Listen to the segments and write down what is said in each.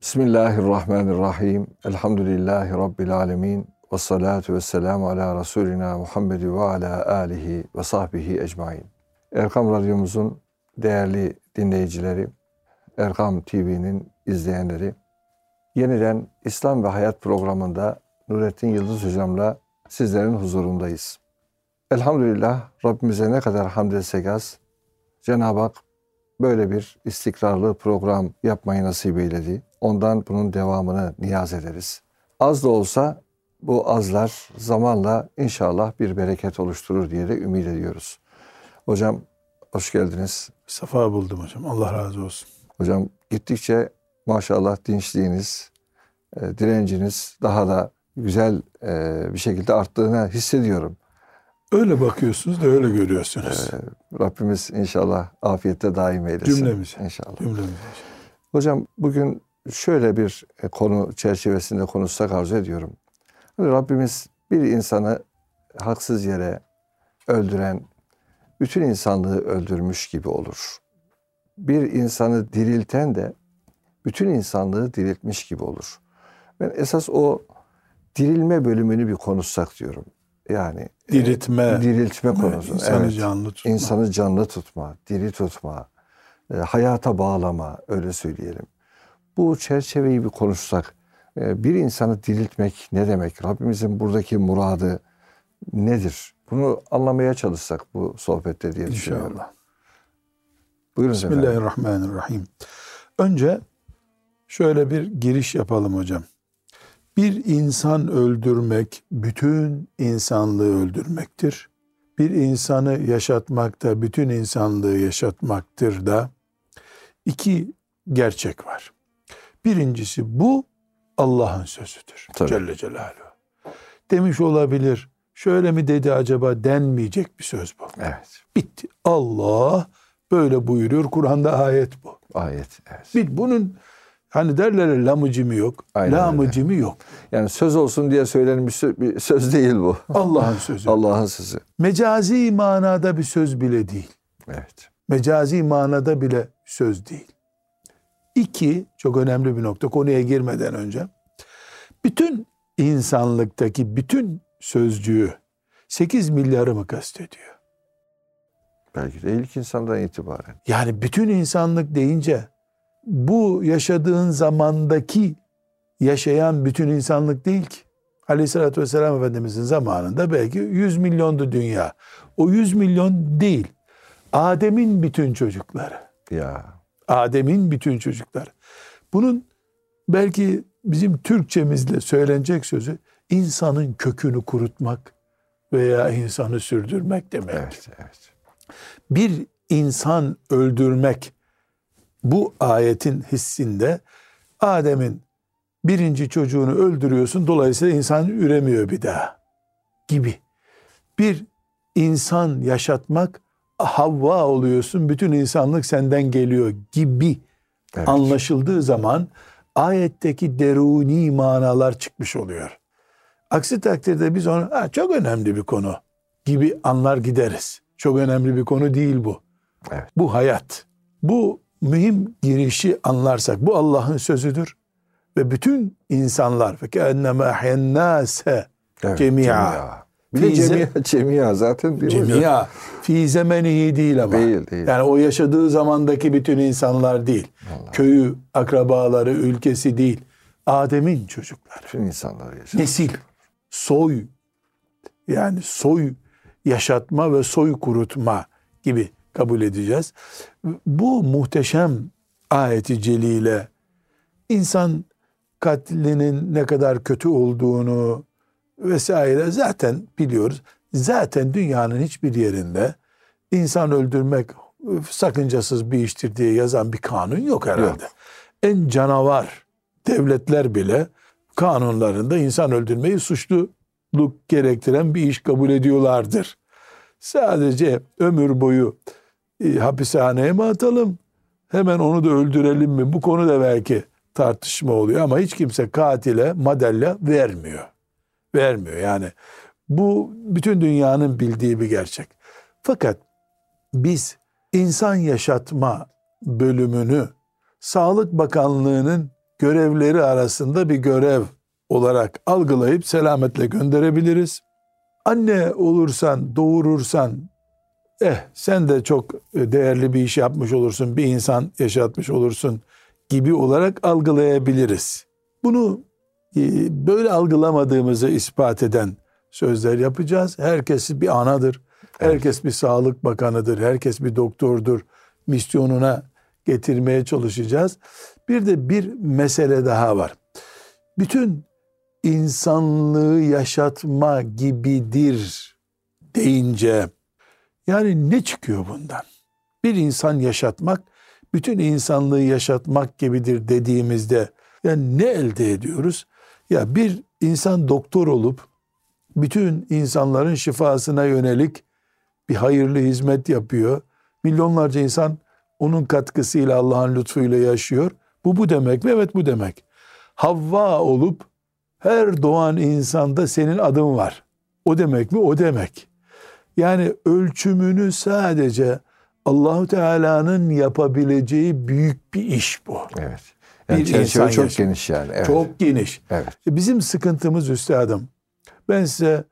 Bismillahirrahmanirrahim. Elhamdülillahi Rabbil alemin. Ve salatu ve selamu ala Resulina Muhammed ve ala alihi ve sahbihi ecmain. Erkam Radyomuzun değerli dinleyicileri, Erkam TV'nin izleyenleri, yeniden İslam ve Hayat programında Nurettin Yıldız Hocam'la sizlerin huzurundayız. Elhamdülillah Rabbimize ne kadar hamd etsek az, Cenab-ı Hak böyle bir istikrarlı program yapmayı nasip eyledi. Ondan bunun devamını niyaz ederiz. Az da olsa bu azlar zamanla inşallah bir bereket oluşturur diye de ümit ediyoruz. Hocam hoş geldiniz. Safa buldum hocam. Allah razı olsun. Hocam gittikçe maşallah dinçliğiniz, e, direnciniz daha da güzel e, bir şekilde arttığını hissediyorum. Öyle bakıyorsunuz da öyle görüyorsunuz. Ee, Rabbimiz inşallah afiyette daim eylesin. Cümlemiz. İnşallah. Cümlemiz. Hocam bugün şöyle bir e, konu çerçevesinde konuşsak arzu ediyorum. Hani Rabbimiz bir insanı haksız yere öldüren, bütün insanlığı öldürmüş gibi olur. Bir insanı dirilten de bütün insanlığı diriltmiş gibi olur. Ben esas o dirilme bölümünü bir konuşsak diyorum. Yani e, Diriltme. diriltme konusu. İnsanı Evet. canlı tutma. İnsanı canlı tutma, diri tutma, e, hayata bağlama öyle söyleyelim. Bu çerçeveyi bir konuşsak, e, bir insanı diriltmek ne demek? Rabbimizin buradaki muradı nedir? Bunu anlamaya çalışsak bu sohbette diye düşünüyorum. İnşallah. Buyurun efendim. Bismillahirrahmanirrahim. Önce şöyle bir giriş yapalım hocam. Bir insan öldürmek bütün insanlığı öldürmektir. Bir insanı yaşatmak da bütün insanlığı yaşatmaktır da iki gerçek var. Birincisi bu Allah'ın sözüdür. Tabii. Celle Celaluhu. Demiş olabilir. Şöyle mi dedi acaba denmeyecek bir söz bu. Evet. Bitti. Allah böyle buyuruyor. Kur'an'da ayet bu. Ayet. Evet. Bir bunun hani derler lamıcımı yok. Aynen lamıcımı yok. Yani söz olsun diye söylenmiş sö- bir söz değil bu. Allah'ın sözü. Allah'ın sözü. Mecazi manada bir söz bile değil. Evet. Mecazi manada bile söz değil. İki, çok önemli bir nokta konuya girmeden önce. Bütün insanlıktaki bütün sözcüğü 8 milyarı mı kastediyor? Belki de ilk insandan itibaren. Yani bütün insanlık deyince bu yaşadığın zamandaki yaşayan bütün insanlık değil ki. Aleyhissalatü vesselam Efendimizin zamanında belki 100 milyondu dünya. O 100 milyon değil. Adem'in bütün çocukları. Ya. Adem'in bütün çocukları. Bunun belki bizim Türkçemizle söylenecek sözü insanın kökünü kurutmak veya insanı sürdürmek demek Evet. Evet. bir insan öldürmek bu ayetin hissinde Adem'in birinci çocuğunu öldürüyorsun dolayısıyla insan üremiyor bir daha gibi. Bir insan yaşatmak Havva oluyorsun. Bütün insanlık senden geliyor gibi evet. anlaşıldığı zaman ayetteki deruni manalar çıkmış oluyor. Aksi takdirde biz onu ha, çok önemli bir konu gibi anlar gideriz. Çok önemli bir konu değil bu. Evet. Bu hayat. Bu mühim girişi anlarsak bu Allah'ın sözüdür ve bütün insanlar fekenneme ahyennase cemia bir de cemiya, cemiya zaten değil? Cemiya fi zemenihi değil ama. Değil, değil. Yani o yaşadığı zamandaki bütün insanlar değil. Allah. Köyü, akrabaları, ülkesi değil. Adem'in çocukları. Bütün insanlar yaşar. Nesil, soy, yani soy yaşatma ve soy kurutma gibi kabul edeceğiz. Bu muhteşem ayeti celile insan katlinin ne kadar kötü olduğunu vesaire zaten biliyoruz. Zaten dünyanın hiçbir yerinde insan öldürmek sakıncasız bir iştir diye yazan bir kanun yok herhalde. Yok. En canavar devletler bile kanunlarında insan öldürmeyi suçluluk gerektiren bir iş kabul ediyorlardır. Sadece ömür boyu e, hapishaneye mi atalım? Hemen onu da öldürelim mi? Bu konu da belki tartışma oluyor ama hiç kimse katile madalya vermiyor. Vermiyor yani. Bu bütün dünyanın bildiği bir gerçek. Fakat biz insan yaşatma bölümünü Sağlık Bakanlığı'nın görevleri arasında bir görev olarak algılayıp selametle gönderebiliriz. Anne olursan, doğurursan eh sen de çok değerli bir iş yapmış olursun, bir insan yaşatmış olursun gibi olarak algılayabiliriz. Bunu böyle algılamadığımızı ispat eden sözler yapacağız. Herkes bir anadır. Herkes bir sağlık bakanıdır. Herkes bir doktordur. Misyonuna getirmeye çalışacağız. Bir de bir mesele daha var. Bütün insanlığı yaşatma gibidir deyince yani ne çıkıyor bundan? Bir insan yaşatmak bütün insanlığı yaşatmak gibidir dediğimizde yani ne elde ediyoruz? Ya bir insan doktor olup bütün insanların şifasına yönelik bir hayırlı hizmet yapıyor. Milyonlarca insan onun katkısıyla Allah'ın lütfuyla yaşıyor. Bu bu demek mi? Evet bu demek. Havva olup her doğan insanda senin adın var. O demek mi? O demek. Yani ölçümünü sadece Allahu Teala'nın yapabileceği büyük bir iş bu. Evet. Yani bir çerçeve çok yaşam. geniş yani. Evet. Çok geniş. Evet. Bizim sıkıntımız üstadım. Ben size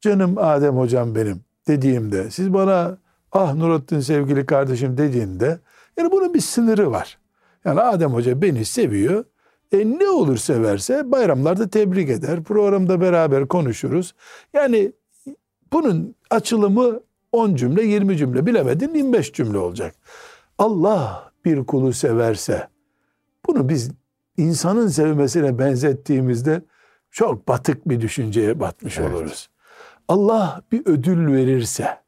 canım Adem hocam benim dediğimde siz bana ah Nurattin sevgili kardeşim dediğinde yani bunun bir sınırı var. Yani Adem hoca beni seviyor. E ne olur severse bayramlarda tebrik eder. Programda beraber konuşuruz. Yani bunun açılımı 10 cümle, 20 cümle bilemedin 25 cümle olacak. Allah bir kulu severse bunu biz insanın sevmesine benzettiğimizde çok batık bir düşünceye batmış evet. oluruz. Allah bir ödül verirse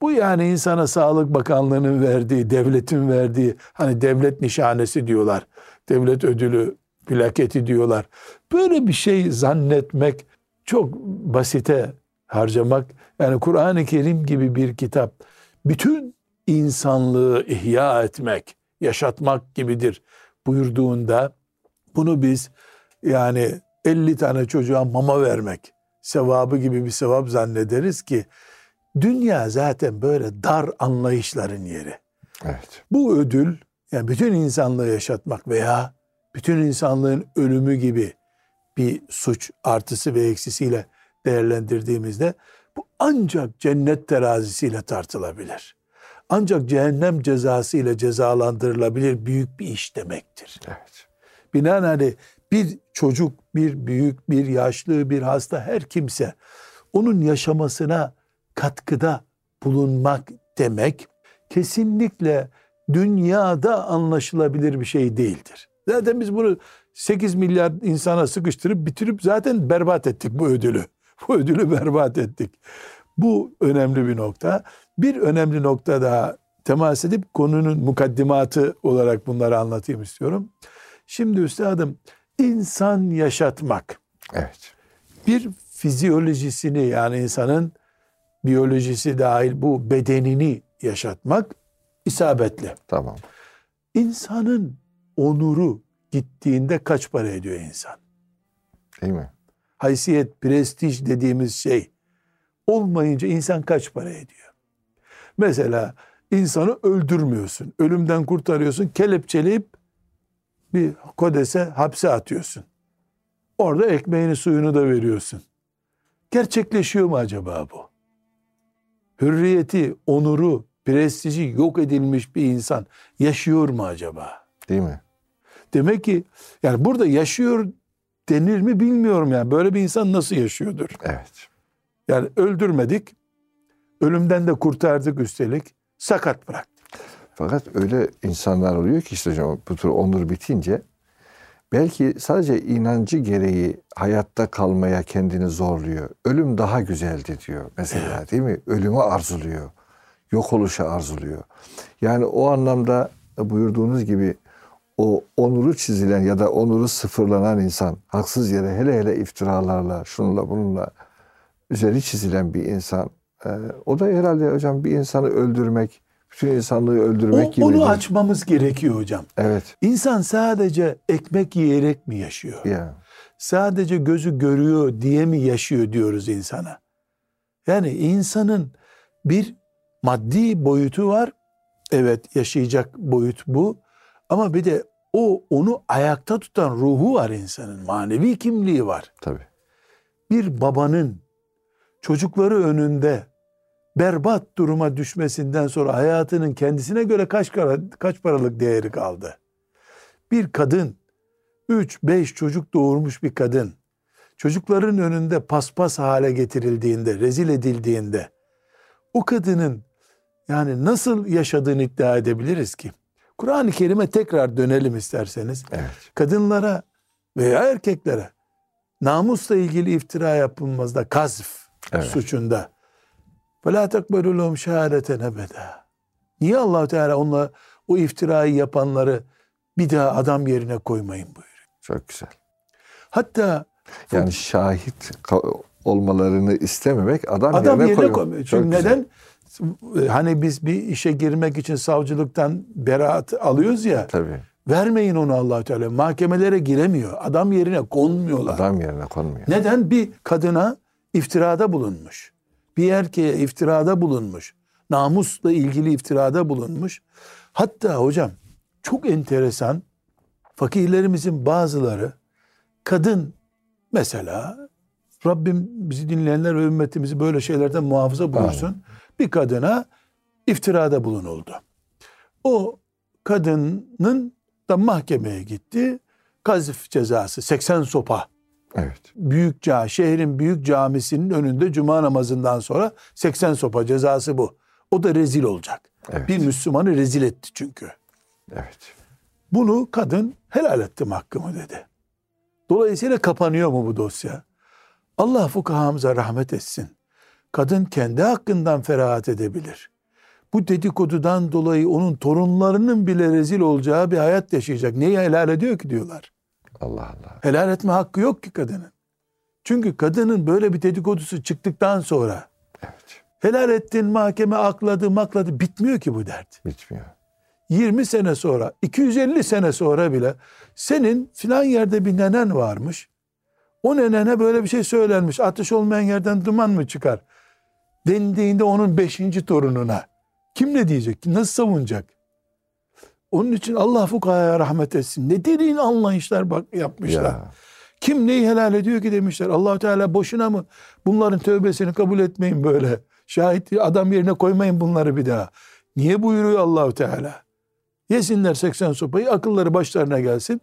bu yani insana Sağlık Bakanlığı'nın verdiği, devletin verdiği hani devlet nişanesi diyorlar. Devlet ödülü, plaketi diyorlar. Böyle bir şey zannetmek çok basite harcamak. Yani Kur'an-ı Kerim gibi bir kitap bütün insanlığı ihya etmek, yaşatmak gibidir buyurduğunda bunu biz yani 50 tane çocuğa mama vermek sevabı gibi bir sevap zannederiz ki dünya zaten böyle dar anlayışların yeri. Evet. Bu ödül yani bütün insanlığı yaşatmak veya bütün insanlığın ölümü gibi bir suç artısı ve eksisiyle değerlendirdiğimizde bu ancak cennet terazisiyle tartılabilir. Ancak cehennem cezası ile cezalandırılabilir büyük bir iş demektir. Evet. Binaenaleyh bir çocuk, bir büyük, bir yaşlı, bir hasta her kimse onun yaşamasına katkıda bulunmak demek kesinlikle dünyada anlaşılabilir bir şey değildir. Zaten biz bunu 8 milyar insana sıkıştırıp bitirip zaten berbat ettik bu ödülü. Bu ödülü berbat ettik. Bu önemli bir nokta. Bir önemli nokta daha temas edip konunun mukaddimatı olarak bunları anlatayım istiyorum. Şimdi üstadım insan yaşatmak. Evet. Bir fizyolojisini yani insanın biyolojisi dahil bu bedenini yaşatmak isabetli. Tamam. İnsanın onuru gittiğinde kaç para ediyor insan? Değil mi? Haysiyet, prestij dediğimiz şey olmayınca insan kaç para ediyor? Mesela insanı öldürmüyorsun, ölümden kurtarıyorsun, kelepçeleyip bir kodese hapse atıyorsun. Orada ekmeğini suyunu da veriyorsun. Gerçekleşiyor mu acaba bu? Hürriyeti, onuru, prestiji yok edilmiş bir insan yaşıyor mu acaba? Değil mi? Demek ki yani burada yaşıyor denir mi bilmiyorum yani. Böyle bir insan nasıl yaşıyordur? Evet. Yani öldürmedik, ölümden de kurtardık üstelik, sakat bıraktık. Fakat öyle insanlar oluyor ki işte hocam bu tür onur bitince belki sadece inancı gereği hayatta kalmaya kendini zorluyor. Ölüm daha güzeldi diyor mesela değil mi? Ölümü arzuluyor. Yok oluşu arzuluyor. Yani o anlamda buyurduğunuz gibi o onuru çizilen ya da onuru sıfırlanan insan haksız yere hele hele iftiralarla şununla bununla üzeri çizilen bir insan e, o da herhalde hocam bir insanı öldürmek bütün insanlığı öldürmek o, gibi. Onu açmamız gerekiyor hocam. Evet. İnsan sadece ekmek yiyerek mi yaşıyor? Yeah. Sadece gözü görüyor diye mi yaşıyor diyoruz insana. Yani insanın bir maddi boyutu var. Evet yaşayacak boyut bu. Ama bir de o onu ayakta tutan ruhu var insanın. Manevi kimliği var. Tabii. Bir babanın çocukları önünde berbat duruma düşmesinden sonra hayatının kendisine göre kaç, kaç paralık değeri kaldı? Bir kadın, 3-5 çocuk doğurmuş bir kadın, çocukların önünde paspas hale getirildiğinde, rezil edildiğinde, o kadının yani nasıl yaşadığını iddia edebiliriz ki? Kur'an-ı Kerim'e tekrar dönelim isterseniz. Evet. Kadınlara veya erkeklere namusla ilgili iftira yapılmazda kazf Evet. suçunda وَلَا تَقْبَلُوا لَهُمْ شَهَادَةً اَبَدًا Niye allah Teala onunla o iftirayı yapanları bir daha adam yerine koymayın buyuruyor. Çok güzel. Hatta Yani şahit ka- olmalarını istememek adam, adam yerine, yerine koymak. koymuyor. Çok Çünkü güzel. neden? Hani biz bir işe girmek için savcılıktan beraat alıyoruz ya. Tabii. Vermeyin onu allah Teala. Mahkemelere giremiyor. Adam yerine konmuyorlar. Adam yerine konmuyor. Neden? Bir kadına iftirada bulunmuş. Bir erkeğe iftirada bulunmuş. Namusla ilgili iftirada bulunmuş. Hatta hocam çok enteresan fakirlerimizin bazıları kadın mesela Rabbim bizi dinleyenler ve ümmetimizi böyle şeylerden muhafaza buyursun. Bir kadına iftirada bulunuldu. O kadının da mahkemeye gitti. Kazif cezası 80 sopa Evet. büyük ca şehrin büyük camisinin önünde cuma namazından sonra 80 sopa cezası bu. O da rezil olacak. Evet. Bir Müslümanı rezil etti çünkü. Evet. Bunu kadın helal ettim hakkımı dedi. Dolayısıyla kapanıyor mu bu dosya? Allah fukahamıza rahmet etsin. Kadın kendi hakkından ferahat edebilir. Bu dedikodudan dolayı onun torunlarının bile rezil olacağı bir hayat yaşayacak. Neyi helal ediyor ki diyorlar. Allah Allah. Helal etme hakkı yok ki kadının. Çünkü kadının böyle bir dedikodusu çıktıktan sonra Evet. helal ettin mahkeme akladı makladı bitmiyor ki bu dert. Bitmiyor. 20 sene sonra 250 sene sonra bile senin filan yerde bir nenen varmış. O nenene böyle bir şey söylenmiş. Ateş olmayan yerden duman mı çıkar? Dendiğinde onun beşinci torununa. Kim ne diyecek? Nasıl savunacak? Onun için Allah fukahaya rahmet etsin. Ne derin anlayışlar bak yapmışlar. Ya. Kim neyi helal ediyor ki demişler. allah Teala boşuna mı bunların tövbesini kabul etmeyin böyle. Şahit adam yerine koymayın bunları bir daha. Niye buyuruyor Allahu Teala? Yesinler 80 sopayı akılları başlarına gelsin.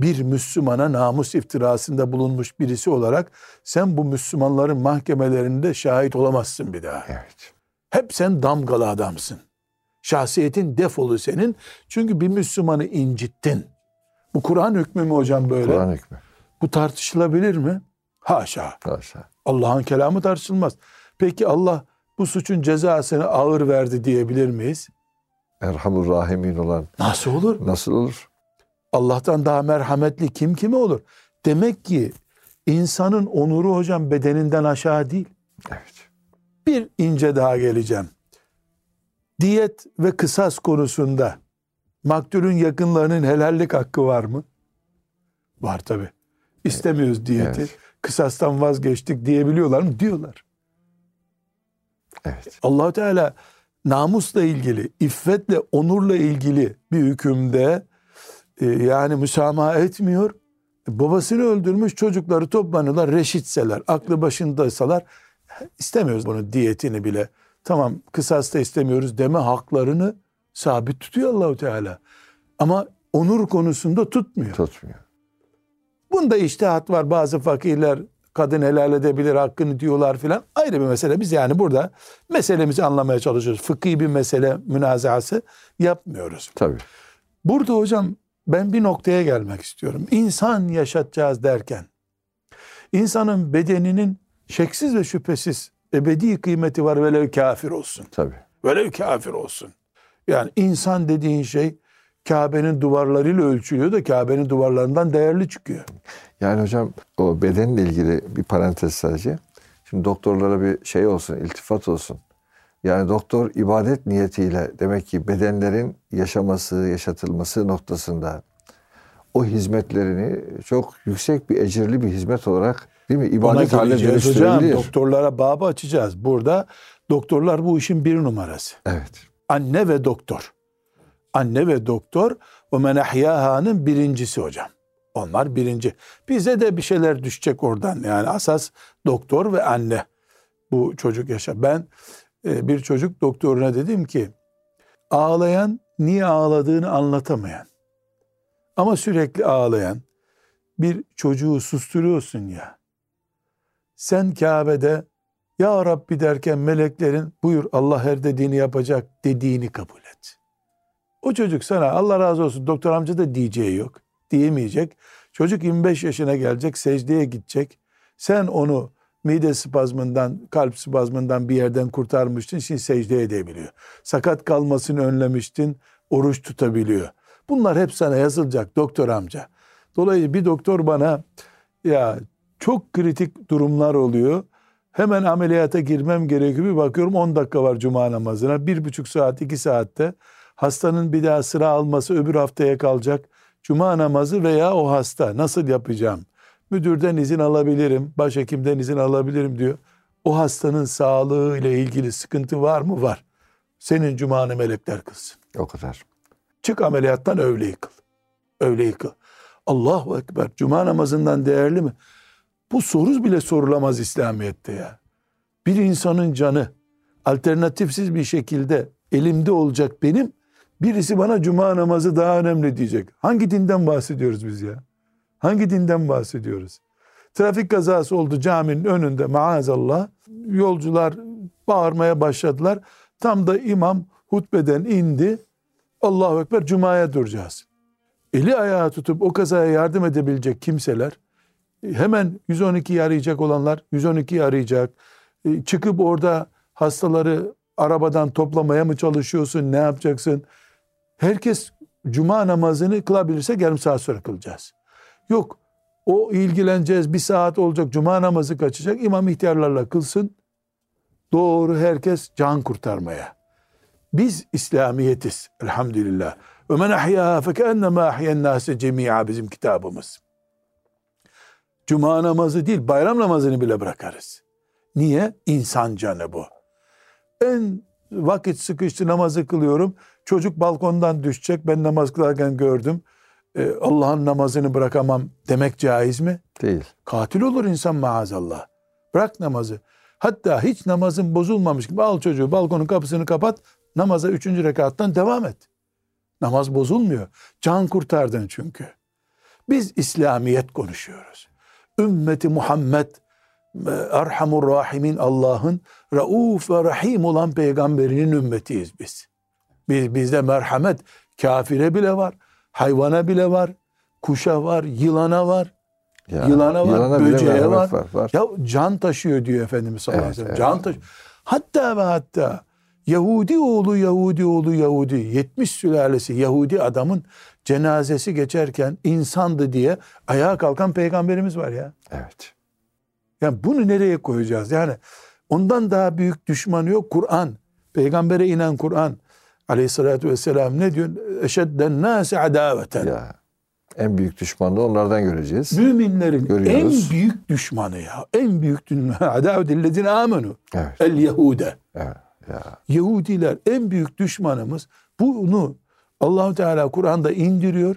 Bir Müslümana namus iftirasında bulunmuş birisi olarak sen bu Müslümanların mahkemelerinde şahit olamazsın bir daha. Evet. Hep sen damgalı adamsın. Şahsiyetin defolu senin. Çünkü bir Müslümanı incittin. Bu Kur'an hükmü mü hocam böyle? Kur'an hükmü. Bu tartışılabilir mi? Haşa. Haşa. Allah'ın kelamı tartışılmaz. Peki Allah bu suçun cezasını ağır verdi diyebilir miyiz? Erhamur Rahimin olan Nasıl olur? nasıl olur? Allah'tan daha merhametli kim kime olur? Demek ki insanın onuru hocam bedeninden aşağı değil. Evet. Bir ince daha geleceğim. Diyet ve kısas konusunda maktulün yakınlarının helallik hakkı var mı? Var tabi. İstemiyoruz diyeti. Evet. Kısastan vazgeçtik diyebiliyorlar mı? Diyorlar. Evet. allah Teala namusla ilgili, iffetle, onurla ilgili bir hükümde e, yani müsamaha etmiyor. Babasını öldürmüş çocukları toplanıyorlar reşitseler, aklı başındaysalar istemiyoruz bunu diyetini bile. Tamam kısas da istemiyoruz deme haklarını sabit tutuyor Allahu Teala. Ama onur konusunda tutmuyor. Tutmuyor. Bunda iştihat var. Bazı fakirler kadın helal edebilir hakkını diyorlar filan. Ayrı bir mesele. Biz yani burada meselemizi anlamaya çalışıyoruz. Fıkhi bir mesele münazası yapmıyoruz. Tabii. Burada hocam ben bir noktaya gelmek istiyorum. İnsan yaşatacağız derken insanın bedeninin şeksiz ve şüphesiz ebedi kıymeti var velev kafir olsun. Tabii. Velev kafir olsun. Yani insan dediğin şey Kabe'nin duvarlarıyla ölçülüyor da Kabe'nin duvarlarından değerli çıkıyor. Yani hocam o bedenle ilgili bir parantez sadece. Şimdi doktorlara bir şey olsun, iltifat olsun. Yani doktor ibadet niyetiyle demek ki bedenlerin yaşaması, yaşatılması noktasında o hizmetlerini çok yüksek bir ecirli bir hizmet olarak değil mi? İbadet haline dönüştürebilir. Doktorlara babı açacağız. Burada doktorlar bu işin bir numarası. Evet. Anne ve doktor. Anne ve doktor o menahyaha'nın birincisi hocam. Onlar birinci. Bize de bir şeyler düşecek oradan. Yani asas doktor ve anne. Bu çocuk yaşa. Ben e, bir çocuk doktoruna dedim ki ağlayan niye ağladığını anlatamayan ama sürekli ağlayan bir çocuğu susturuyorsun ya. Sen Kabe'de ya Rabbi derken meleklerin buyur Allah her dediğini yapacak dediğini kabul et. O çocuk sana Allah razı olsun doktor amca da diyeceği yok. Diyemeyecek. Çocuk 25 yaşına gelecek secdeye gidecek. Sen onu mide spazmından, kalp spazmından bir yerden kurtarmıştın. Şimdi secde edebiliyor. Sakat kalmasını önlemiştin. Oruç tutabiliyor. Bunlar hep sana yazılacak doktor amca. Dolayısıyla bir doktor bana ya çok kritik durumlar oluyor. Hemen ameliyata girmem gerekiyor. Bir bakıyorum 10 dakika var cuma namazına. Bir buçuk saat, iki saatte hastanın bir daha sıra alması öbür haftaya kalacak. Cuma namazı veya o hasta nasıl yapacağım? Müdürden izin alabilirim, başhekimden izin alabilirim diyor. O hastanın sağlığı ile ilgili sıkıntı var mı? Var. Senin cumanı melekler kılsın. O kadar. Çık ameliyattan öğle yıkıl. Öğle yıkıl. Allahu Ekber. Cuma namazından değerli mi? Bu soru bile sorulamaz İslamiyet'te ya. Bir insanın canı alternatifsiz bir şekilde elimde olacak benim. Birisi bana cuma namazı daha önemli diyecek. Hangi dinden bahsediyoruz biz ya? Hangi dinden bahsediyoruz? Trafik kazası oldu caminin önünde maazallah. Yolcular bağırmaya başladılar. Tam da imam hutbeden indi. Allahu Ekber Cuma'ya duracağız. Eli ayağı tutup o kazaya yardım edebilecek kimseler hemen 112'yi arayacak olanlar 112'yi arayacak. E, çıkıp orada hastaları arabadan toplamaya mı çalışıyorsun? Ne yapacaksın? Herkes cuma namazını kılabilirse yarım saat sonra kılacağız. Yok o ilgileneceğiz bir saat olacak cuma namazı kaçacak imam ihtiyarlarla kılsın. Doğru herkes can kurtarmaya. Biz İslamiyetiz elhamdülillah. Ve men ahyâ fekennema ahyen nâse cemî'a bizim kitabımız. Cuma namazı değil bayram namazını bile bırakarız. Niye? İnsan canı bu. En vakit sıkıştı namazı kılıyorum. Çocuk balkondan düşecek ben namaz kılarken gördüm. Ee, Allah'ın namazını bırakamam demek caiz mi? Değil. Katil olur insan maazallah. Bırak namazı. Hatta hiç namazın bozulmamış gibi al çocuğu balkonun kapısını kapat namaza üçüncü rekattan devam et. Namaz bozulmuyor. Can kurtardın çünkü. Biz İslamiyet konuşuyoruz. Ümmeti Muhammed Erhamur Rahimin Allah'ın Rauf ve Rahim olan peygamberinin ümmetiyiz biz. biz bizde merhamet kafire bile var, hayvana bile var, kuşa var, yılana var. Ya, yılana var, yılana böceğe var. var, var. Ya can taşıyor diyor Efendimiz sallallahu Evet, aleyhi ve sellem. evet. Can taşıyor. Hatta ve hatta Yahudi oğlu Yahudi oğlu Yahudi 70 sülalesi Yahudi adamın cenazesi geçerken insandı diye ayağa kalkan peygamberimiz var ya. Evet. Yani bunu nereye koyacağız? Yani ondan daha büyük düşmanı yok Kur'an. Peygambere inen Kur'an aleyhissalatü vesselam ne diyor? Eşedden nâsi adaveten. Ya en büyük düşmanlığı onlardan göreceğiz. Müminlerin Görüyoruz. en büyük düşmanı ya. En büyük düşmanı. Adavetillezine amenu. Evet. El Yahude. evet. Ya. Yahudiler en büyük düşmanımız. Bunu Allahu Teala Kur'an'da indiriyor.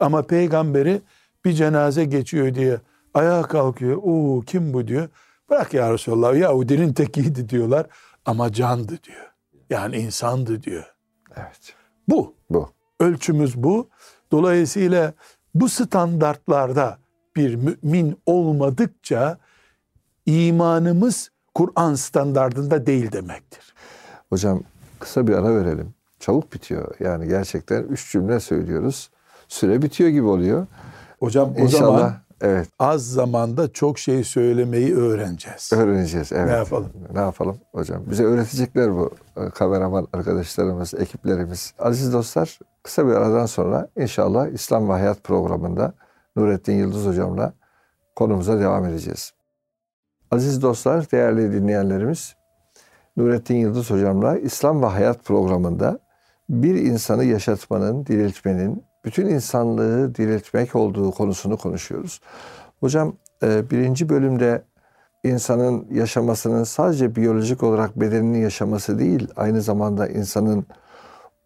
Ama peygamberi bir cenaze geçiyor diye ayağa kalkıyor. Oo kim bu diyor. Bırak ya Resulallah Yahudinin tekiydi diyorlar. Ama candı diyor. Yani insandı diyor. Evet. Bu. Bu. Ölçümüz bu. Dolayısıyla bu standartlarda bir mümin olmadıkça imanımız Kur'an standardında değil demektir. Hocam kısa bir ara verelim. Çabuk bitiyor. Yani gerçekten üç cümle söylüyoruz. Süre bitiyor gibi oluyor. Hocam o İnşallah zaman evet az zamanda çok şey söylemeyi öğreneceğiz. öğreneceğiz. Evet. Ne yapalım? Ne yapalım hocam? Bize öğretecekler bu e, kameraman arkadaşlarımız, ekiplerimiz. Aziz dostlar kısa bir aradan sonra inşallah İslam ve Hayat programında Nurettin Yıldız hocamla konumuza devam edeceğiz. Aziz dostlar, değerli dinleyenlerimiz, Nurettin Yıldız hocamla İslam ve Hayat programında bir insanı yaşatmanın, diriltmenin, bütün insanlığı diriltmek olduğu konusunu konuşuyoruz. Hocam e, birinci bölümde insanın yaşamasının sadece biyolojik olarak bedenini yaşaması değil, aynı zamanda insanın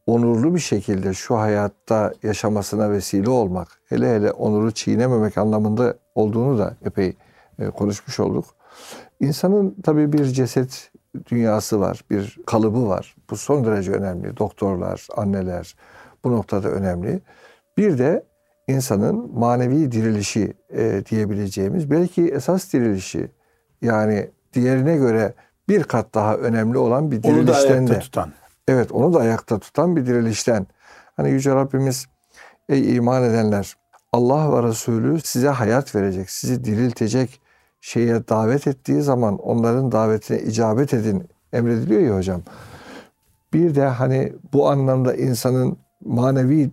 onurlu bir şekilde şu hayatta yaşamasına vesile olmak, hele hele onuru çiğnememek anlamında olduğunu da epey e, konuşmuş olduk. İnsanın tabii bir ceset dünyası var, bir kalıbı var. Bu son derece önemli. Doktorlar, anneler bu noktada önemli. Bir de insanın manevi dirilişi e, diyebileceğimiz, belki esas dirilişi yani diğerine göre bir kat daha önemli olan bir Onu da dirilişten ayakta de. tutan. Evet onu da ayakta tutan bir dirilişten. Hani Yüce Rabbimiz ey iman edenler Allah ve Resulü size hayat verecek, sizi diriltecek şeye davet ettiği zaman onların davetine icabet edin emrediliyor ya hocam. Bir de hani bu anlamda insanın manevi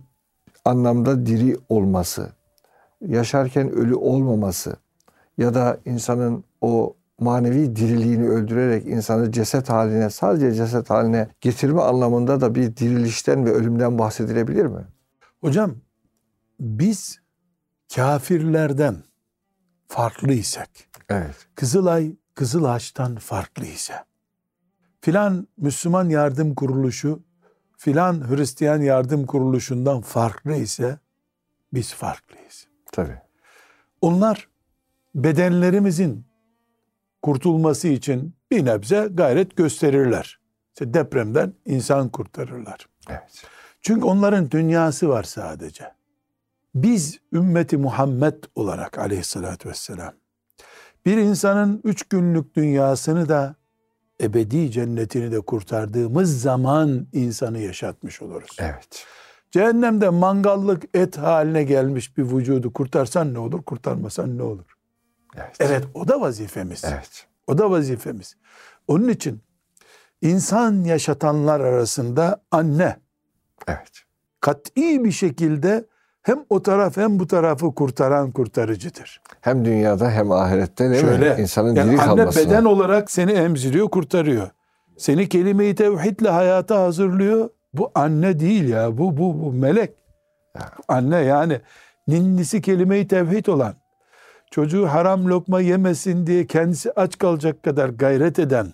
anlamda diri olması, yaşarken ölü olmaması ya da insanın o manevi diriliğini öldürerek insanı ceset haline, sadece ceset haline getirme anlamında da bir dirilişten ve ölümden bahsedilebilir mi? Hocam biz kafirlerden farklıysak, Evet. Kızılay Kızılaç'tan farklı ise, filan Müslüman yardım kuruluşu, filan Hristiyan yardım kuruluşundan farklı ise biz farklıyız. Tabii. Onlar bedenlerimizin kurtulması için bir nebze gayret gösterirler. İşte depremden insan kurtarırlar. Evet. Çünkü onların dünyası var sadece. Biz ümmeti Muhammed olarak aleyhissalatü vesselam bir insanın üç günlük dünyasını da ebedi cennetini de kurtardığımız zaman insanı yaşatmış oluruz. Evet. Cehennemde mangallık et haline gelmiş bir vücudu kurtarsan ne olur, kurtarmasan ne olur? Evet. Evet o da vazifemiz. Evet. O da vazifemiz. Onun için insan yaşatanlar arasında anne Evet. kat'i bir şekilde hem o taraf hem bu tarafı kurtaran kurtarıcıdır. Hem dünyada hem ahirette değil Şöyle, mi? İnsanın yani diri anne kalmasına. beden olarak seni emziriyor, kurtarıyor. Seni kelime-i tevhidle hayata hazırlıyor. Bu anne değil ya, bu bu bu melek. Ya. Anne yani ninnisi kelime-i tevhid olan, çocuğu haram lokma yemesin diye kendisi aç kalacak kadar gayret eden,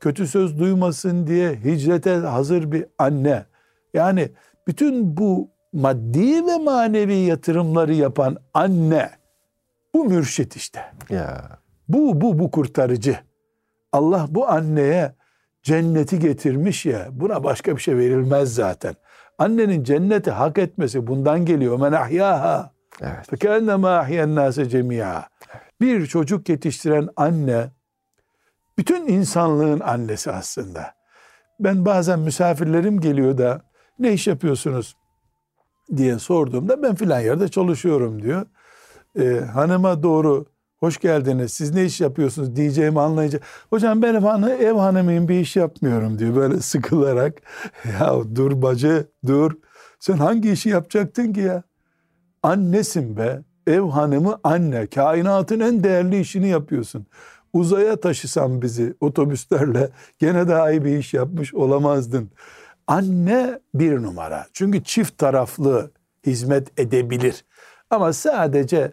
kötü söz duymasın diye hicrete hazır bir anne. Yani bütün bu maddi ve manevi yatırımları yapan anne, bu mürşit işte. Ya. Bu, bu, bu kurtarıcı. Allah bu anneye cenneti getirmiş ya, buna başka bir şey verilmez zaten. Annenin cenneti hak etmesi bundan geliyor. Men ahyaha. Evet. Fekennema ahyen nase cemia. Bir çocuk yetiştiren anne, bütün insanlığın annesi aslında. Ben bazen misafirlerim geliyor da, ne iş yapıyorsunuz diye sorduğumda, ben filan yerde çalışıyorum diyor. Ee, hanıma doğru hoş geldiniz siz ne iş yapıyorsunuz? diyeceğimi anlayınca hocam ben hanı, ev hanımıyım bir iş yapmıyorum diyor böyle sıkılarak. Ya dur bacı dur. Sen hangi işi yapacaktın ki ya? Annesin be. Ev hanımı anne. Kainatın en değerli işini yapıyorsun. Uzaya taşısan bizi otobüslerle gene daha iyi bir iş yapmış olamazdın anne bir numara çünkü çift taraflı hizmet edebilir ama sadece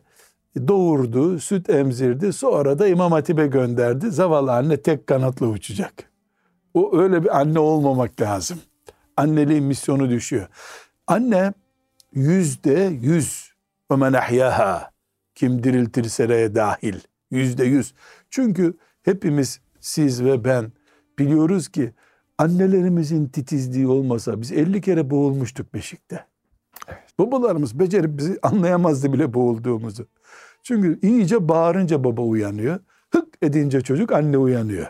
doğurdu, süt emzirdi, sonra da İmam Hatip'e gönderdi. Zavallı anne tek kanatla uçacak. O öyle bir anne olmamak lazım. Anneliğin misyonu düşüyor. Anne yüzde yüz ve men ahyaha kim diriltirse dahil yüzde yüz. Çünkü hepimiz siz ve ben biliyoruz ki annelerimizin titizliği olmasa biz 50 kere boğulmuştuk beşikte. Babalarımız becerip bizi anlayamazdı bile boğulduğumuzu. Çünkü iyice bağırınca baba uyanıyor. Hık edince çocuk anne uyanıyor.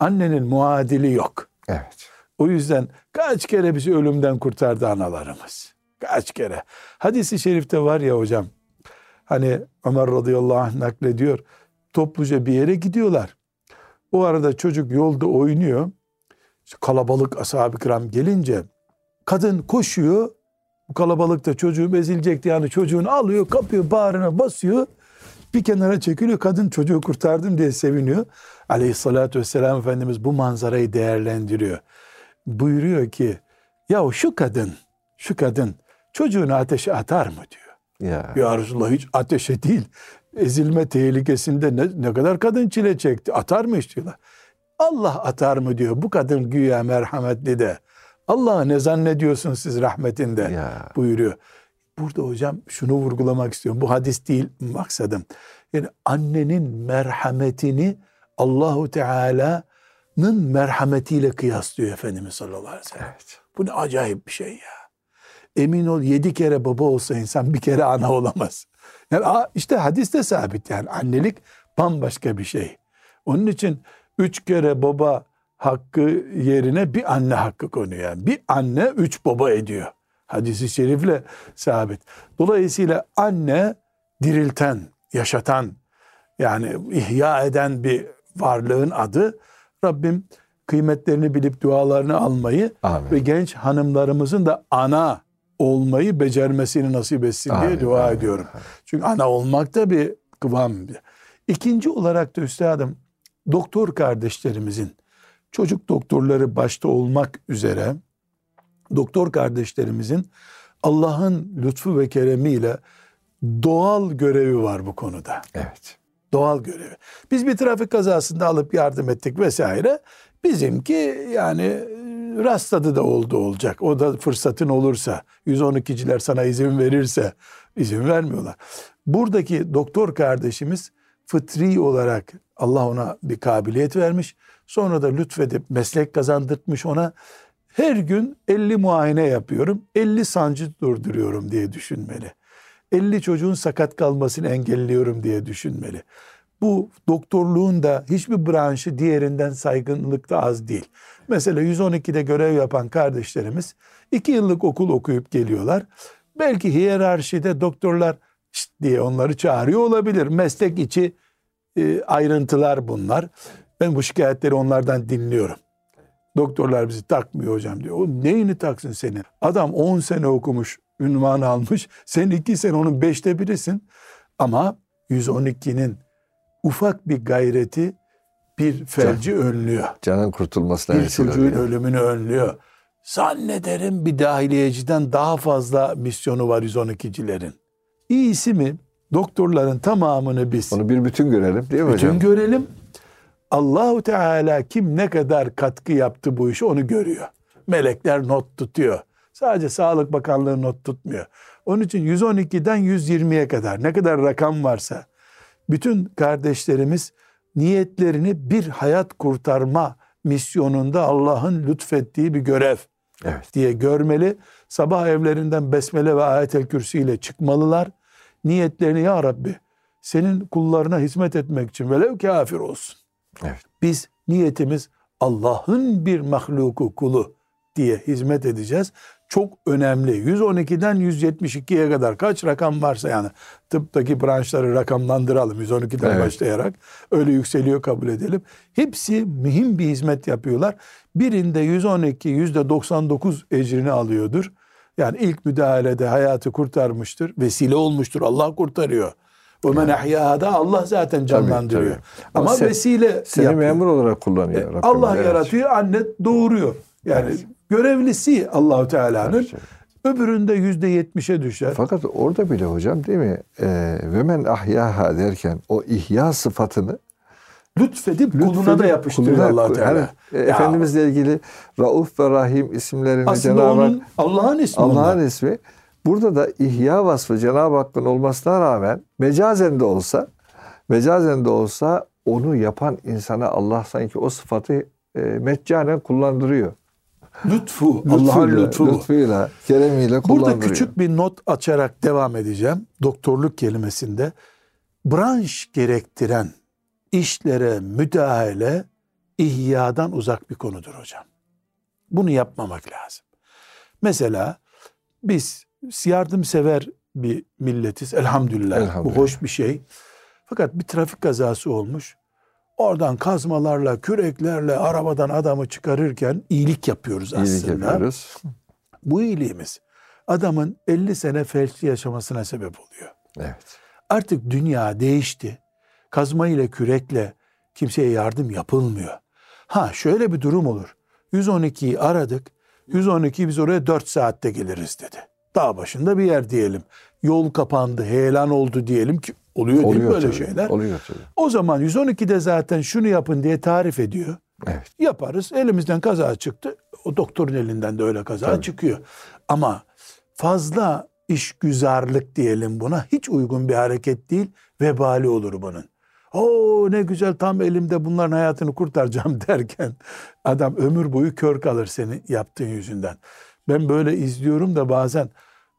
Annenin muadili yok. Evet. O yüzden kaç kere bizi ölümden kurtardı analarımız. Kaç kere. Hadisi şerifte var ya hocam. Hani Ömer radıyallahu anh naklediyor. Topluca bir yere gidiyorlar. O arada çocuk yolda oynuyor. Kalabalık ashab-ı kiram gelince kadın koşuyor. Bu kalabalıkta çocuğu ezilecekti yani çocuğunu alıyor kapıyor bağrına basıyor. Bir kenara çekiliyor kadın çocuğu kurtardım diye seviniyor. Aleyhissalatü vesselam Efendimiz bu manzarayı değerlendiriyor. Buyuruyor ki ya şu kadın şu kadın çocuğunu ateşe atar mı diyor. Ya. Ya Resulallah hiç ateşe değil ezilme tehlikesinde ne, ne kadar kadın çile çekti atar mı hiç diyorlar. Allah atar mı diyor bu kadın güya merhametli de Allah'ı ne zannediyorsunuz siz rahmetinde Ya. buyuruyor. Burada hocam şunu vurgulamak istiyorum. Bu hadis değil maksadım. Yani annenin merhametini Allahu Teala'nın merhametiyle kıyaslıyor Efendimiz sallallahu aleyhi ve sellem. Evet. Bu ne acayip bir şey ya. Emin ol yedi kere baba olsa insan bir kere ana olamaz. Yani işte hadiste sabit yani annelik bambaşka bir şey. Onun için üç kere baba hakkı yerine bir anne hakkı konuyor. Yani bir anne üç baba ediyor. Hadisi şerifle sabit. Dolayısıyla anne dirilten, yaşatan, yani ihya eden bir varlığın adı. Rabbim kıymetlerini bilip dualarını almayı Amin. ve genç hanımlarımızın da ana olmayı becermesini nasip etsin diye Amin, dua amin, ediyorum. Çünkü ana olmak da bir kıvam. İkinci olarak da üstadım doktor kardeşlerimizin çocuk doktorları başta olmak üzere doktor kardeşlerimizin Allah'ın lütfu ve keremiyle doğal görevi var bu konuda. Evet. Doğal görevi. Biz bir trafik kazasında alıp yardım ettik vesaire. Bizimki yani e, rastladı da oldu olacak. O da fırsatın olursa 112'ciler sana izin verirse izin vermiyorlar. Buradaki doktor kardeşimiz fıtri olarak Allah ona bir kabiliyet vermiş. Sonra da lütfedip meslek kazandırtmış ona. Her gün 50 muayene yapıyorum. 50 sancı durduruyorum diye düşünmeli. 50 çocuğun sakat kalmasını engelliyorum diye düşünmeli. Bu doktorluğun da hiçbir branşı diğerinden saygınlıkta az değil. Mesela 112'de görev yapan kardeşlerimiz 2 yıllık okul okuyup geliyorlar. Belki hiyerarşide doktorlar "Şşt" diye onları çağırıyor olabilir. Meslek içi e, ayrıntılar bunlar. Ben bu şikayetleri onlardan dinliyorum. Doktorlar bizi takmıyor hocam diyor. O neyini taksın senin? Adam 10 sene okumuş, ünvan almış. Sen 2 sene onun 5'te birisin. Ama 112'nin ufak bir gayreti bir felci önlüyor. Canın kurtulmasına Bir çocuğun oluyor. ölümünü önlüyor. Zannederim bir dahiliyeciden daha fazla misyonu var 112'cilerin. İyisi mi? Doktorların tamamını biz Onu bir bütün görelim değil mi bütün hocam? görelim. Allahu Teala kim ne kadar katkı yaptı bu işi onu görüyor. Melekler not tutuyor. Sadece Sağlık Bakanlığı not tutmuyor. Onun için 112'den 120'ye kadar ne kadar rakam varsa bütün kardeşlerimiz niyetlerini bir hayat kurtarma misyonunda Allah'ın lütfettiği bir görev Evet. diye görmeli. Sabah evlerinden besmele ve ayetel kürsi ile çıkmalılar. Niyetlerini ya Rabbi senin kullarına hizmet etmek için velev kafir olsun. Evet. Biz niyetimiz Allah'ın bir mahluku kulu diye hizmet edeceğiz. Çok önemli. 112'den 172'ye kadar kaç rakam varsa yani tıptaki branşları rakamlandıralım 112'den Evet. başlayarak öyle yükseliyor kabul edelim. Hepsi mühim bir hizmet yapıyorlar. Birinde 112 yüzde 99 ecrini alıyordur. Yani ilk müdahalede hayatı kurtarmıştır. Vesile olmuştur. Allah kurtarıyor. O men ahyâda Allah zaten canlandırıyor. tabii. Ama Ama sen- vesile Seni yapıyor. memur olarak kullanıyor. E, Allah Evet. yaratıyor, anne doğuruyor. Yani Evet. Görevlisi Allahu Teala'nın. Evet. Öbüründe yüzde yetmişe düşer. Fakat orada bile hocam değil mi? Ee, ve men ahyaha derken o ihya sıfatını Lütfedip kuluna da lütfedip yapıştırıyor kuluna- Allah Teala. Yani, e, Ya, Efendimizle ilgili Rauf ve Rahim isimlerini Cenab-ı Hak Allah'ın ismi Allah'ın ismi. Burada da ihya vasfı Cenab-ı Hakk'ın olmasına rağmen mecazen de olsa mecazen de olsa onu yapan insana Allah sanki o sıfatı e, meccanen kullandırıyor. Lütfu, Allah'ın lütfu. lütfuyla, keremiyle kullandırıyor. Burada küçük bir not açarak devam edeceğim. Doktorluk kelimesinde branş gerektiren işlere müdahale ihyadan uzak bir konudur hocam. Bunu yapmamak lazım. Mesela biz yardımsever bir milletiz elhamdülillah. Elhamdülillah. Bu hoş bir şey. Fakat bir trafik kazası olmuş. Oradan kazmalarla, küreklerle arabadan adamı çıkarırken iyilik yapıyoruz İyilik aslında yapıyoruz. bu iyiliğimiz adamın 50 sene felçli yaşamasına sebep oluyor. Evet. Artık dünya değişti. Kazma ile kürekle kimseye yardım yapılmıyor. Ha şöyle bir durum olur. 112'yi aradık. 112 biz oraya 4 saatte geliriz dedi. Dağ başında bir yer diyelim. Yol kapandı, heyelan oldu diyelim ki oluyor, değil mi Oluyor böyle tabii. şeyler? Oluyor tabii. O zaman 112'de zaten şunu yapın diye tarif ediyor. Evet. Yaparız. Elimizden kaza çıktı. O doktorun elinden de öyle kaza Tabii. çıkıyor. Ama fazla işgüzarlık diyelim buna hiç uygun bir hareket değil. Vebali olur bunun. O ne güzel tam elimde bunların hayatını kurtaracağım derken adam ömür boyu kör kalır senin yaptığın yüzünden. Ben böyle izliyorum da bazen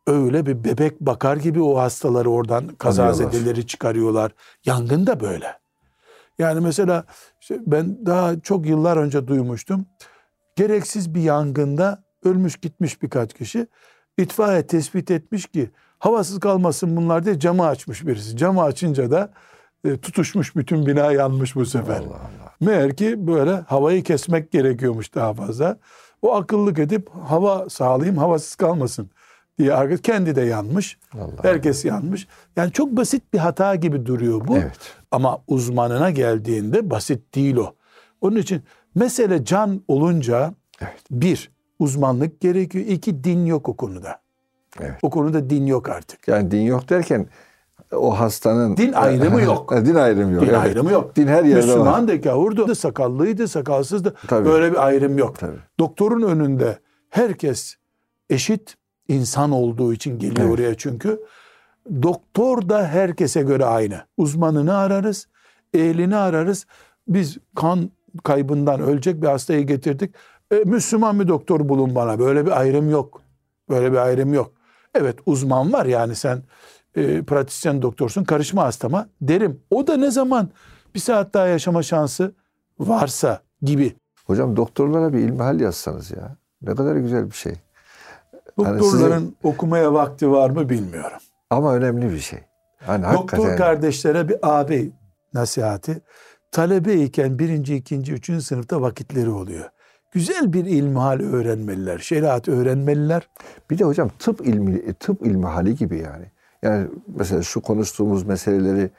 öyle bir bebek bakar gibi o hastaları oradan kazazedeleri çıkarıyorlar. Yangın da böyle. Yani mesela işte ben daha çok yıllar önce duymuştum. Gereksiz bir yangında ölmüş gitmiş birkaç kişi. İtfaiye tespit etmiş ki havasız kalmasın bunlar diye camı açmış birisi. Camı açınca da e, tutuşmuş bütün bina yanmış bu sefer. Allah Allah. Meğer ki böyle havayı kesmek gerekiyormuş daha fazla. O akıllık edip hava sağlayayım havasız kalmasın diye arkadaş kendi de yanmış. Allah. Herkes yanmış. Yani çok basit bir hata gibi duruyor bu. Evet. Ama uzmanına geldiğinde basit değil o. Onun için mesele can olunca Evet. bir uzmanlık gerekiyor. iki din yok o konuda. Evet. O konuda din yok artık. Yani din yok derken o hastanın Din ayrımı yok. din ayrımı yok. Din evet. ayrımı yok. Din her yerde var. Müslüman da gavurdu, sakallıydı, sakalsızdı. Tabii. Böyle bir ayrım yok. Tabii. Doktorun önünde herkes eşit insan olduğu için geliyor Evet. oraya çünkü. Doktor da herkese göre aynı. Uzmanını ararız, ehlini ararız. Biz kan kaybından ölecek bir hastayı getirdik. E, Müslüman bir doktor bulun bana. Böyle bir ayrım yok. Böyle bir ayrım yok. Evet uzman var yani sen e, pratisyen doktorsun karışma hastama derim. O da ne zaman bir saat daha yaşama şansı varsa gibi. Hocam doktorlara bir ilmihal yazsanız ya. Ne kadar güzel bir şey. Hani Doktorların okumaya vakti var mı bilmiyorum. Ama önemli bir şey. Hani Doktor hakikaten kardeşlere bir abi nasihati. Talebeyken birinci, ikinci, üçüncü sınıfta vakitleri oluyor. Güzel bir ilmihal öğrenmeliler. Şeriat öğrenmeliler. bir de hocam tıp ilmi tıp ilmihali gibi yani. Yani mesela şu konuştuğumuz meseleleri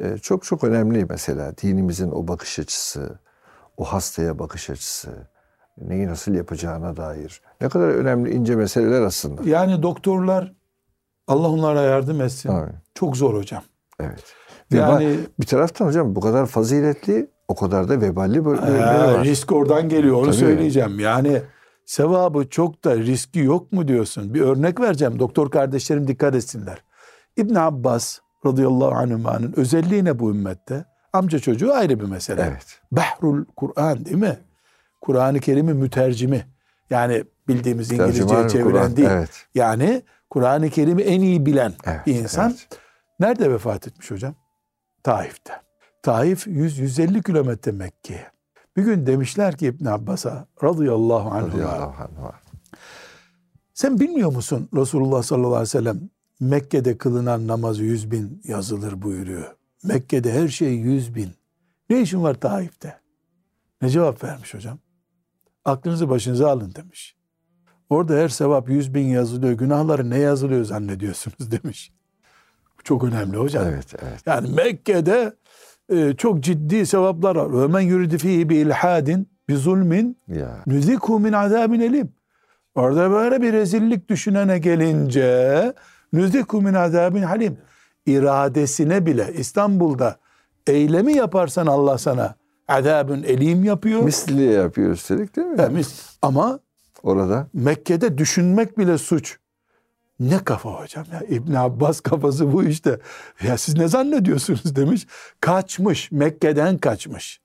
e, çok çok önemli mesela dinimizin o bakış açısı, o hastaya bakış açısı, neyi nasıl yapacağına dair. Ne kadar önemli ince meseleler aslında. Yani doktorlar Allah onlara yardım etsin. Amin. Çok zor hocam. Evet. Ve Yani bir taraftan hocam bu kadar faziletli, o kadar da veballi böl- bölümleri var. risk oradan geliyor onu Tabii. söyleyeceğim. Yani sevabı çok da riski yok mu diyorsun? Bir örnek vereceğim. Doktor kardeşlerim dikkat etsinler. İbn Abbas radıyallahu anhümanın özelliği ne bu ümmette? Amca çocuğu ayrı bir mesele. Evet. Behrul Kur'an değil mi? Kur'an-ı Kerim'in mütercimi. Yani bildiğimiz İngilizceye çeviren Kur'an, değil. evet. Yani Kur'an-ı Kerim'i en iyi bilen Evet, bir insan. evet. Nerede vefat etmiş hocam? Taif'te. Taif 100-150 kilometre Mekke'ye. Bir gün demişler ki İbn Abbas'a radıyallahu anh. Radıyallahu anh. Sen bilmiyor musun Resulullah sallallahu aleyhi ve sellem Mekke'de kılınan namazı 100 bin yazılır buyuruyor. Mekke'de her şey 100 bin. Ne işin var Taif'te? Ne cevap vermiş hocam? Aklınızı başınıza alın demiş. Orada her sevap 100 bin yazılıyor. Günahları ne yazılıyor zannediyorsunuz demiş. Bu çok önemli hocam. Evet, evet. Yani Mekke'de e, çok ciddi sevaplar var. Ve men yuridi fihi bi ilhadin bi zulmin nüziku min azabin elim. Orada böyle bir rezillik düşünene gelince nüziku min azabin halim. İradesine bile İstanbul'da eylemi yaparsan Allah sana azabın elim yapıyor. Misli yapıyor üstelik değil mi? Mis- Ama Orada. Mekke'de düşünmek bile suç. Ne kafa hocam ya İbn Abbas kafası bu işte. Ya siz ne zannediyorsunuz demiş. Kaçmış Mekke'den kaçmış.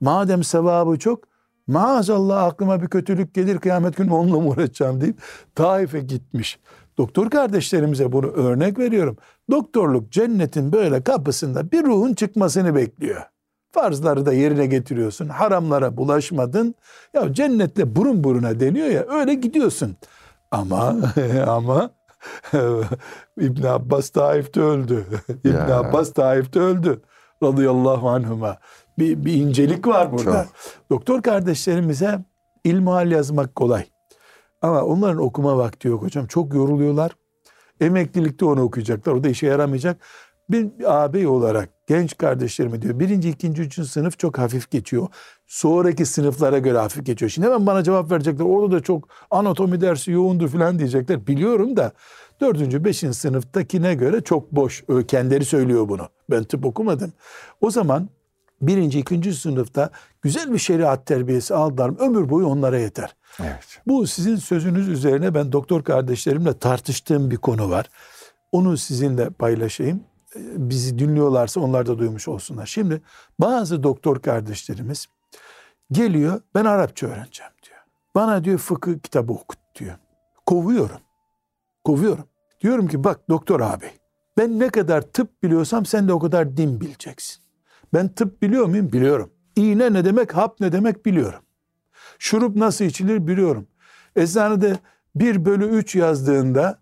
Madem sevabı çok maazallah aklıma bir kötülük gelir kıyamet günü onunla mı uğraşacağım deyip Taif'e gitmiş. Doktor kardeşlerimize bunu örnek veriyorum. Doktorluk cennetin böyle kapısında bir ruhun çıkmasını bekliyor. Farzları da yerine getiriyorsun. Haramlara bulaşmadın. Ya cennetle burun buruna deniyor ya öyle gidiyorsun. Ama ama İbn Abbas Taif'te öldü. İbn Ya. Abbas Taif'te öldü. Radıyallahu anhuma. Bir, bir incelik var burada. Doktor kardeşlerimize ilmihal yazmak kolay. Ama onların okuma vakti yok hocam. Çok yoruluyorlar. Emeklilikte onu okuyacaklar. O da işe yaramayacak. Bir ağabey olarak genç kardeşlerime diyor birinci, ikinci, üçüncü sınıf çok hafif geçiyor. Sonraki sınıflara göre hafif geçiyor. Şimdi hemen bana cevap verecekler. Orada da çok anatomi dersi yoğundur falan diyecekler. Biliyorum da dördüncü, beşinci sınıftakine göre çok boş. Kendileri söylüyor bunu. Ben tıp okumadım. O zaman birinci, ikinci sınıfta güzel bir şeriat terbiyesi aldılar. Ömür boyu onlara yeter. Evet. Bu sizin sözünüz üzerine ben doktor kardeşlerimle tartıştığım bir konu var. Onu sizinle paylaşayım. Bizi dinliyorlarsa onlar da duymuş olsunlar. Şimdi bazı doktor kardeşlerimiz geliyor ben Arapça öğreneceğim diyor. Bana diyor fıkıh kitabı okut diyor. Kovuyorum. Kovuyorum. Diyorum ki bak doktor abi ben ne kadar tıp biliyorsam sen de o kadar din bileceksin. Ben tıp biliyor muyum? Biliyorum. İğne ne demek, hap ne demek biliyorum. Şurup nasıl içilir biliyorum. Eczanede 1 bölü 3 yazdığında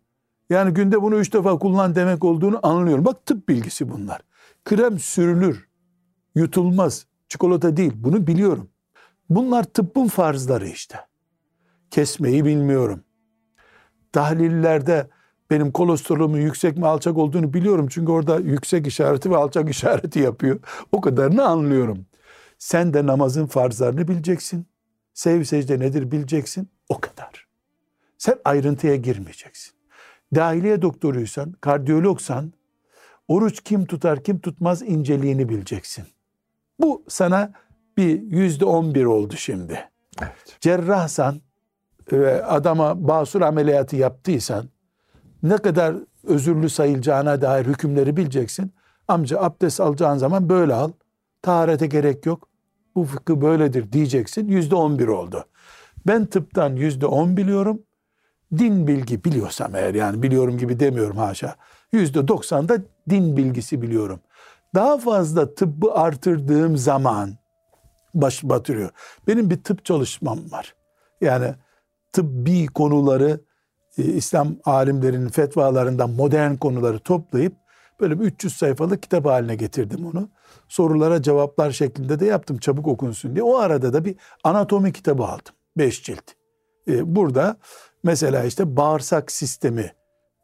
yani günde bunu 3 defa kullan demek olduğunu anlıyorum. Bak tıp bilgisi bunlar. Krem sürülür, yutulmaz, çikolata değil bunu biliyorum. Bunlar tıbbın farzları işte. Kesmeyi bilmiyorum. Tahlillerde benim kolesterolümün yüksek mi alçak olduğunu biliyorum. Çünkü orada yüksek işareti ve alçak işareti yapıyor. O kadarını anlıyorum. Sen de namazın farzlarını bileceksin. Sev secde nedir bileceksin. O kadar. Sen ayrıntıya girmeyeceksin. Dahiliye doktoruysan, kardiyologsan, oruç kim tutar kim tutmaz inceliğini bileceksin. Bu sana bir yüzde on bir oldu şimdi. Evet. Cerrahsan ve adama basur ameliyatı yaptıysan ne kadar özürlü sayılacağına dair hükümleri bileceksin. Amca abdest alacağın zaman böyle al. Taharete gerek yok. Bu fıkıh böyledir diyeceksin. Yüzde on bir oldu. Ben tıptan yüzde on biliyorum. Din bilgi biliyorsam eğer yani biliyorum gibi demiyorum haşa. Yüzde doksanda din bilgisi biliyorum. Daha fazla tıbbı artırdığım zaman baş batırıyor. Benim bir tıp çalışmam var. Yani tıbbi konuları e, İslam alimlerinin fetvalarından modern konuları toplayıp böyle bir 300 sayfalık kitap haline getirdim onu. Sorulara cevaplar şeklinde de yaptım çabuk okunsun diye. O arada da bir anatomi kitabı aldım. 5 cilt. E, burada mesela işte bağırsak sistemi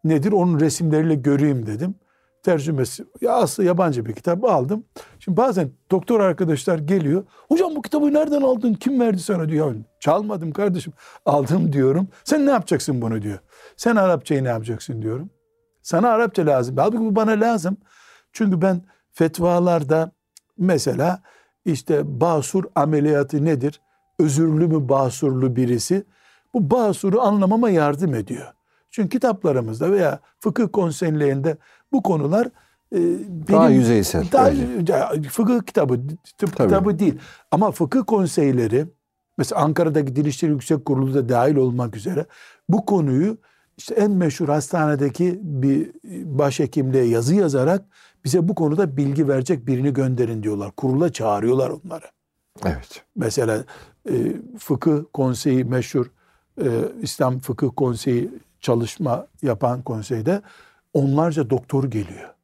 nedir onun resimleriyle göreyim dedim. Tercümesi ya aslında yabancı bir kitap aldım. Şimdi bazen doktor arkadaşlar geliyor. Hocam bu kitabı nereden aldın? Kim verdi sana diyor. Çalmadım kardeşim. Aldım diyorum. Sen ne yapacaksın bunu diyor. Sen Arapçayı ne yapacaksın diyorum. Sana Arapça lazım. Halbuki bu bana lazım. Çünkü ben fetvalarda mesela işte basur ameliyatı nedir? Özürlü mü basurlu birisi? Bu basuru anlamama yardım ediyor. Çünkü kitaplarımızda veya fıkıh konseylerinde bu konular e, benim, Daha yüzeysel. daha, ya, fıkıh kitabı, tıp Tabii. kitabı değil. Ama fıkıh konseyleri mesela Ankara'daki Dil İşleri Yüksek Kurulu da dahil olmak üzere bu konuyu işte en meşhur hastanedeki bir başhekimliğe yazı yazarak bize bu konuda bilgi verecek birini gönderin diyorlar. Kurula çağırıyorlar onları. Evet. Mesela e, fıkıh konseyi meşhur e, İslam Fıkıh Konseyi çalışma yapan konseyde onlarca doktor geliyor.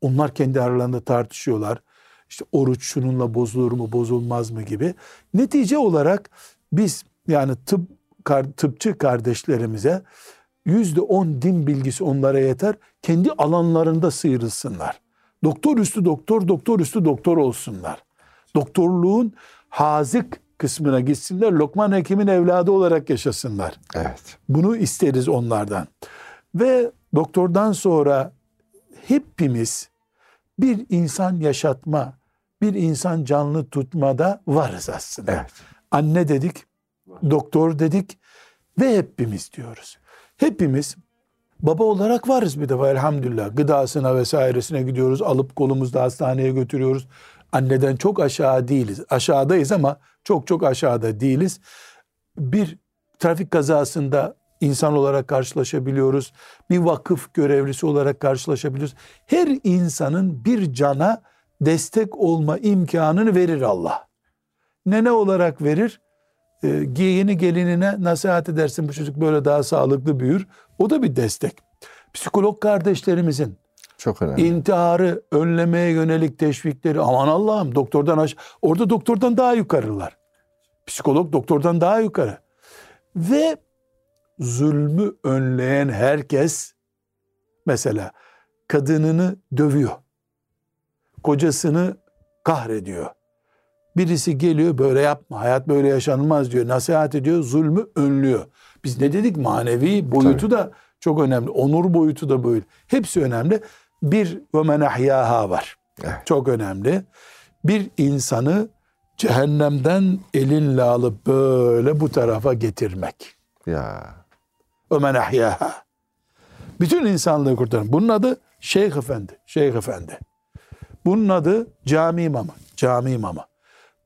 Onlar kendi aralarında tartışıyorlar. İşte oruç şununla bozulur mu bozulmaz mı gibi. Netice olarak biz yani tıp tıpçı kardeşlerimize yüzde on din bilgisi onlara yeter. Kendi alanlarında sıyrılsınlar. Doktor üstü doktor, doktor üstü doktor olsunlar. Doktorluğun hazık kısmına gitsinler. Lokman Hekim'in evladı olarak yaşasınlar. Evet. Bunu isteriz onlardan. Ve doktordan sonra hepimiz bir insan yaşatma, bir insan canlı tutmada varız aslında. Evet. Anne dedik, doktor dedik ve hepimiz diyoruz. Hepimiz baba olarak varız bir defa elhamdülillah. Gıdasına vesairesine gidiyoruz. Alıp kolumuzda hastaneye götürüyoruz. Anneden çok aşağı değiliz. Aşağıdayız ama çok çok aşağıda değiliz. Bir trafik kazasında insan olarak karşılaşabiliyoruz. Bir vakıf görevlisi olarak karşılaşabiliyoruz. Her insanın bir cana destek olma imkanını verir Allah. Nene olarak verir. E, yeni gelinine nasihat edersin bu çocuk böyle daha sağlıklı büyür. O da bir destek. Psikolog kardeşlerimizin Çok önemli. intiharı önlemeye yönelik teşvikleri aman Allah'ım doktordan aş orada doktordan daha yukarılar. Psikolog doktordan daha yukarı. Ve zulmü önleyen herkes mesela kadınını dövüyor. Kocasını kahrediyor. Birisi geliyor böyle yapma hayat böyle yaşanmaz diyor. Nasihat ediyor zulmü önlüyor. Biz ne dedik manevi boyutu da çok önemli. Onur boyutu da böyle. Hepsi önemli. Bir ve men ahyaha var. Evet. Çok önemli. Bir insanı cehennemden elinle alıp böyle bu tarafa getirmek. Ya. Ömen ahyaha. Bütün insanlığı kurtarın. Bunun adı Şeyh Efendi. Şeyh Efendi. Bunun adı cami imamı. Cami imamı.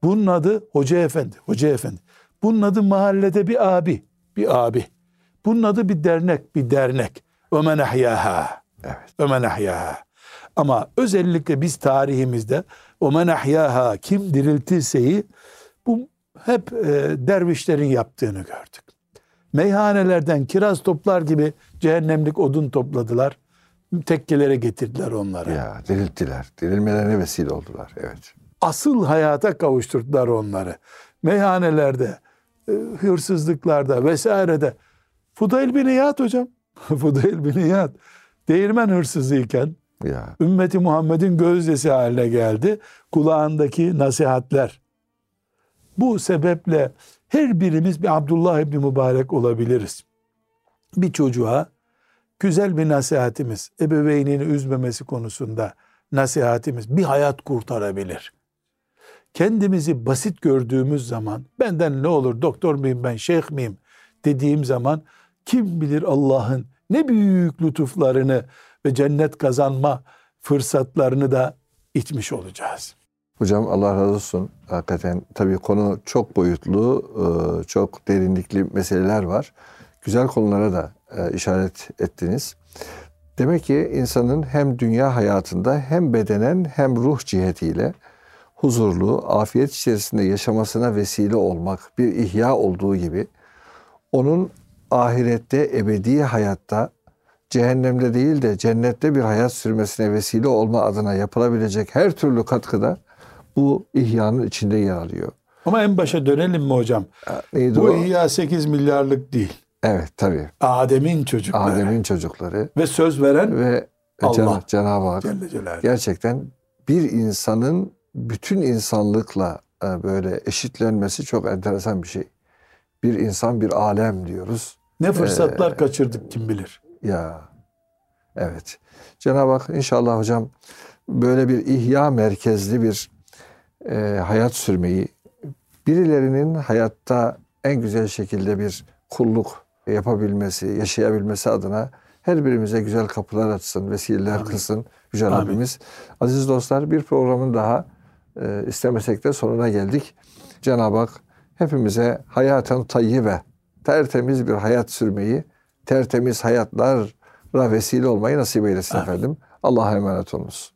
Bunun adı Hoca Efendi. Hoca Efendi. Bunun adı mahallede bir abi. Bir abi. Bunun adı bir dernek. Bir dernek. Ömen ahyaha. Evet. Ömen ahyaha. Ama özellikle biz tarihimizde Ömen ahyaha kim diriltirseyi bu hep e, dervişlerin yaptığını gördük. Meyhanelerden kiraz toplar gibi cehennemlik odun topladılar. Tekkelere getirdiler onları. Ya dirilttiler. Dirilmelerine vesile oldular. Evet. Asıl hayata kavuşturdular onları. Meyhanelerde, e, hırsızlıklarda vesairede. Fudayl bin İyad hocam. Fudayl bin İyad. Değirmen hırsızıyken Ya. ümmeti Muhammed'in gözdesi haline geldi. Kulağındaki nasihatler. Bu sebeple her birimiz bir Abdullah İbni Mübarek olabiliriz. Bir çocuğa güzel bir nasihatimiz, ebeveynini üzmemesi konusunda nasihatimiz bir hayat kurtarabilir. Kendimizi basit gördüğümüz zaman, benden ne olur doktor muyum ben, şeyh miyim dediğim zaman kim bilir Allah'ın ne büyük lütuflarını ve cennet kazanma fırsatlarını da itmiş olacağız. Hocam Allah razı olsun. Hakikaten tabii konu çok boyutlu, e, çok derinlikli meseleler var. Güzel konulara da e, işaret ettiniz. Demek ki insanın hem dünya hayatında hem bedenen hem ruh cihetiyle huzurlu, afiyet içerisinde yaşamasına vesile olmak bir ihya olduğu gibi onun ahirette, ebedi hayatta cehennemde değil de cennette bir hayat sürmesine vesile olma adına yapılabilecek her türlü katkıda bu ihyanın içinde yer alıyor. Ama en başa dönelim mi hocam? Neydi Bu o? ihya 8 milyarlık değil. Evet tabii. Adem'in çocukları. Adem'in çocukları Ve söz veren ve Allah. Cenab-ı Hak Celle Celaluhu. gerçekten bir insanın bütün insanlıkla e, böyle eşitlenmesi çok enteresan bir şey. Bir insan bir alem diyoruz. Ne fırsatlar Ee, kaçırdık kim bilir. Ya evet. Cenab-ı Hak inşallah hocam böyle bir ihya merkezli bir e, hayat sürmeyi birilerinin hayatta en güzel şekilde bir kulluk yapabilmesi, yaşayabilmesi adına her birimize güzel kapılar açsın, vesileler Amin. kılsın Yüce Amin. Rabbimiz. Aziz dostlar bir programın daha e, istemesek de sonuna geldik. Cenab-ı Hak hepimize hayaten tayyibe, tertemiz bir hayat sürmeyi, tertemiz hayatlara vesile olmayı nasip eylesin Amin. efendim. Allah'a emanet olunuz.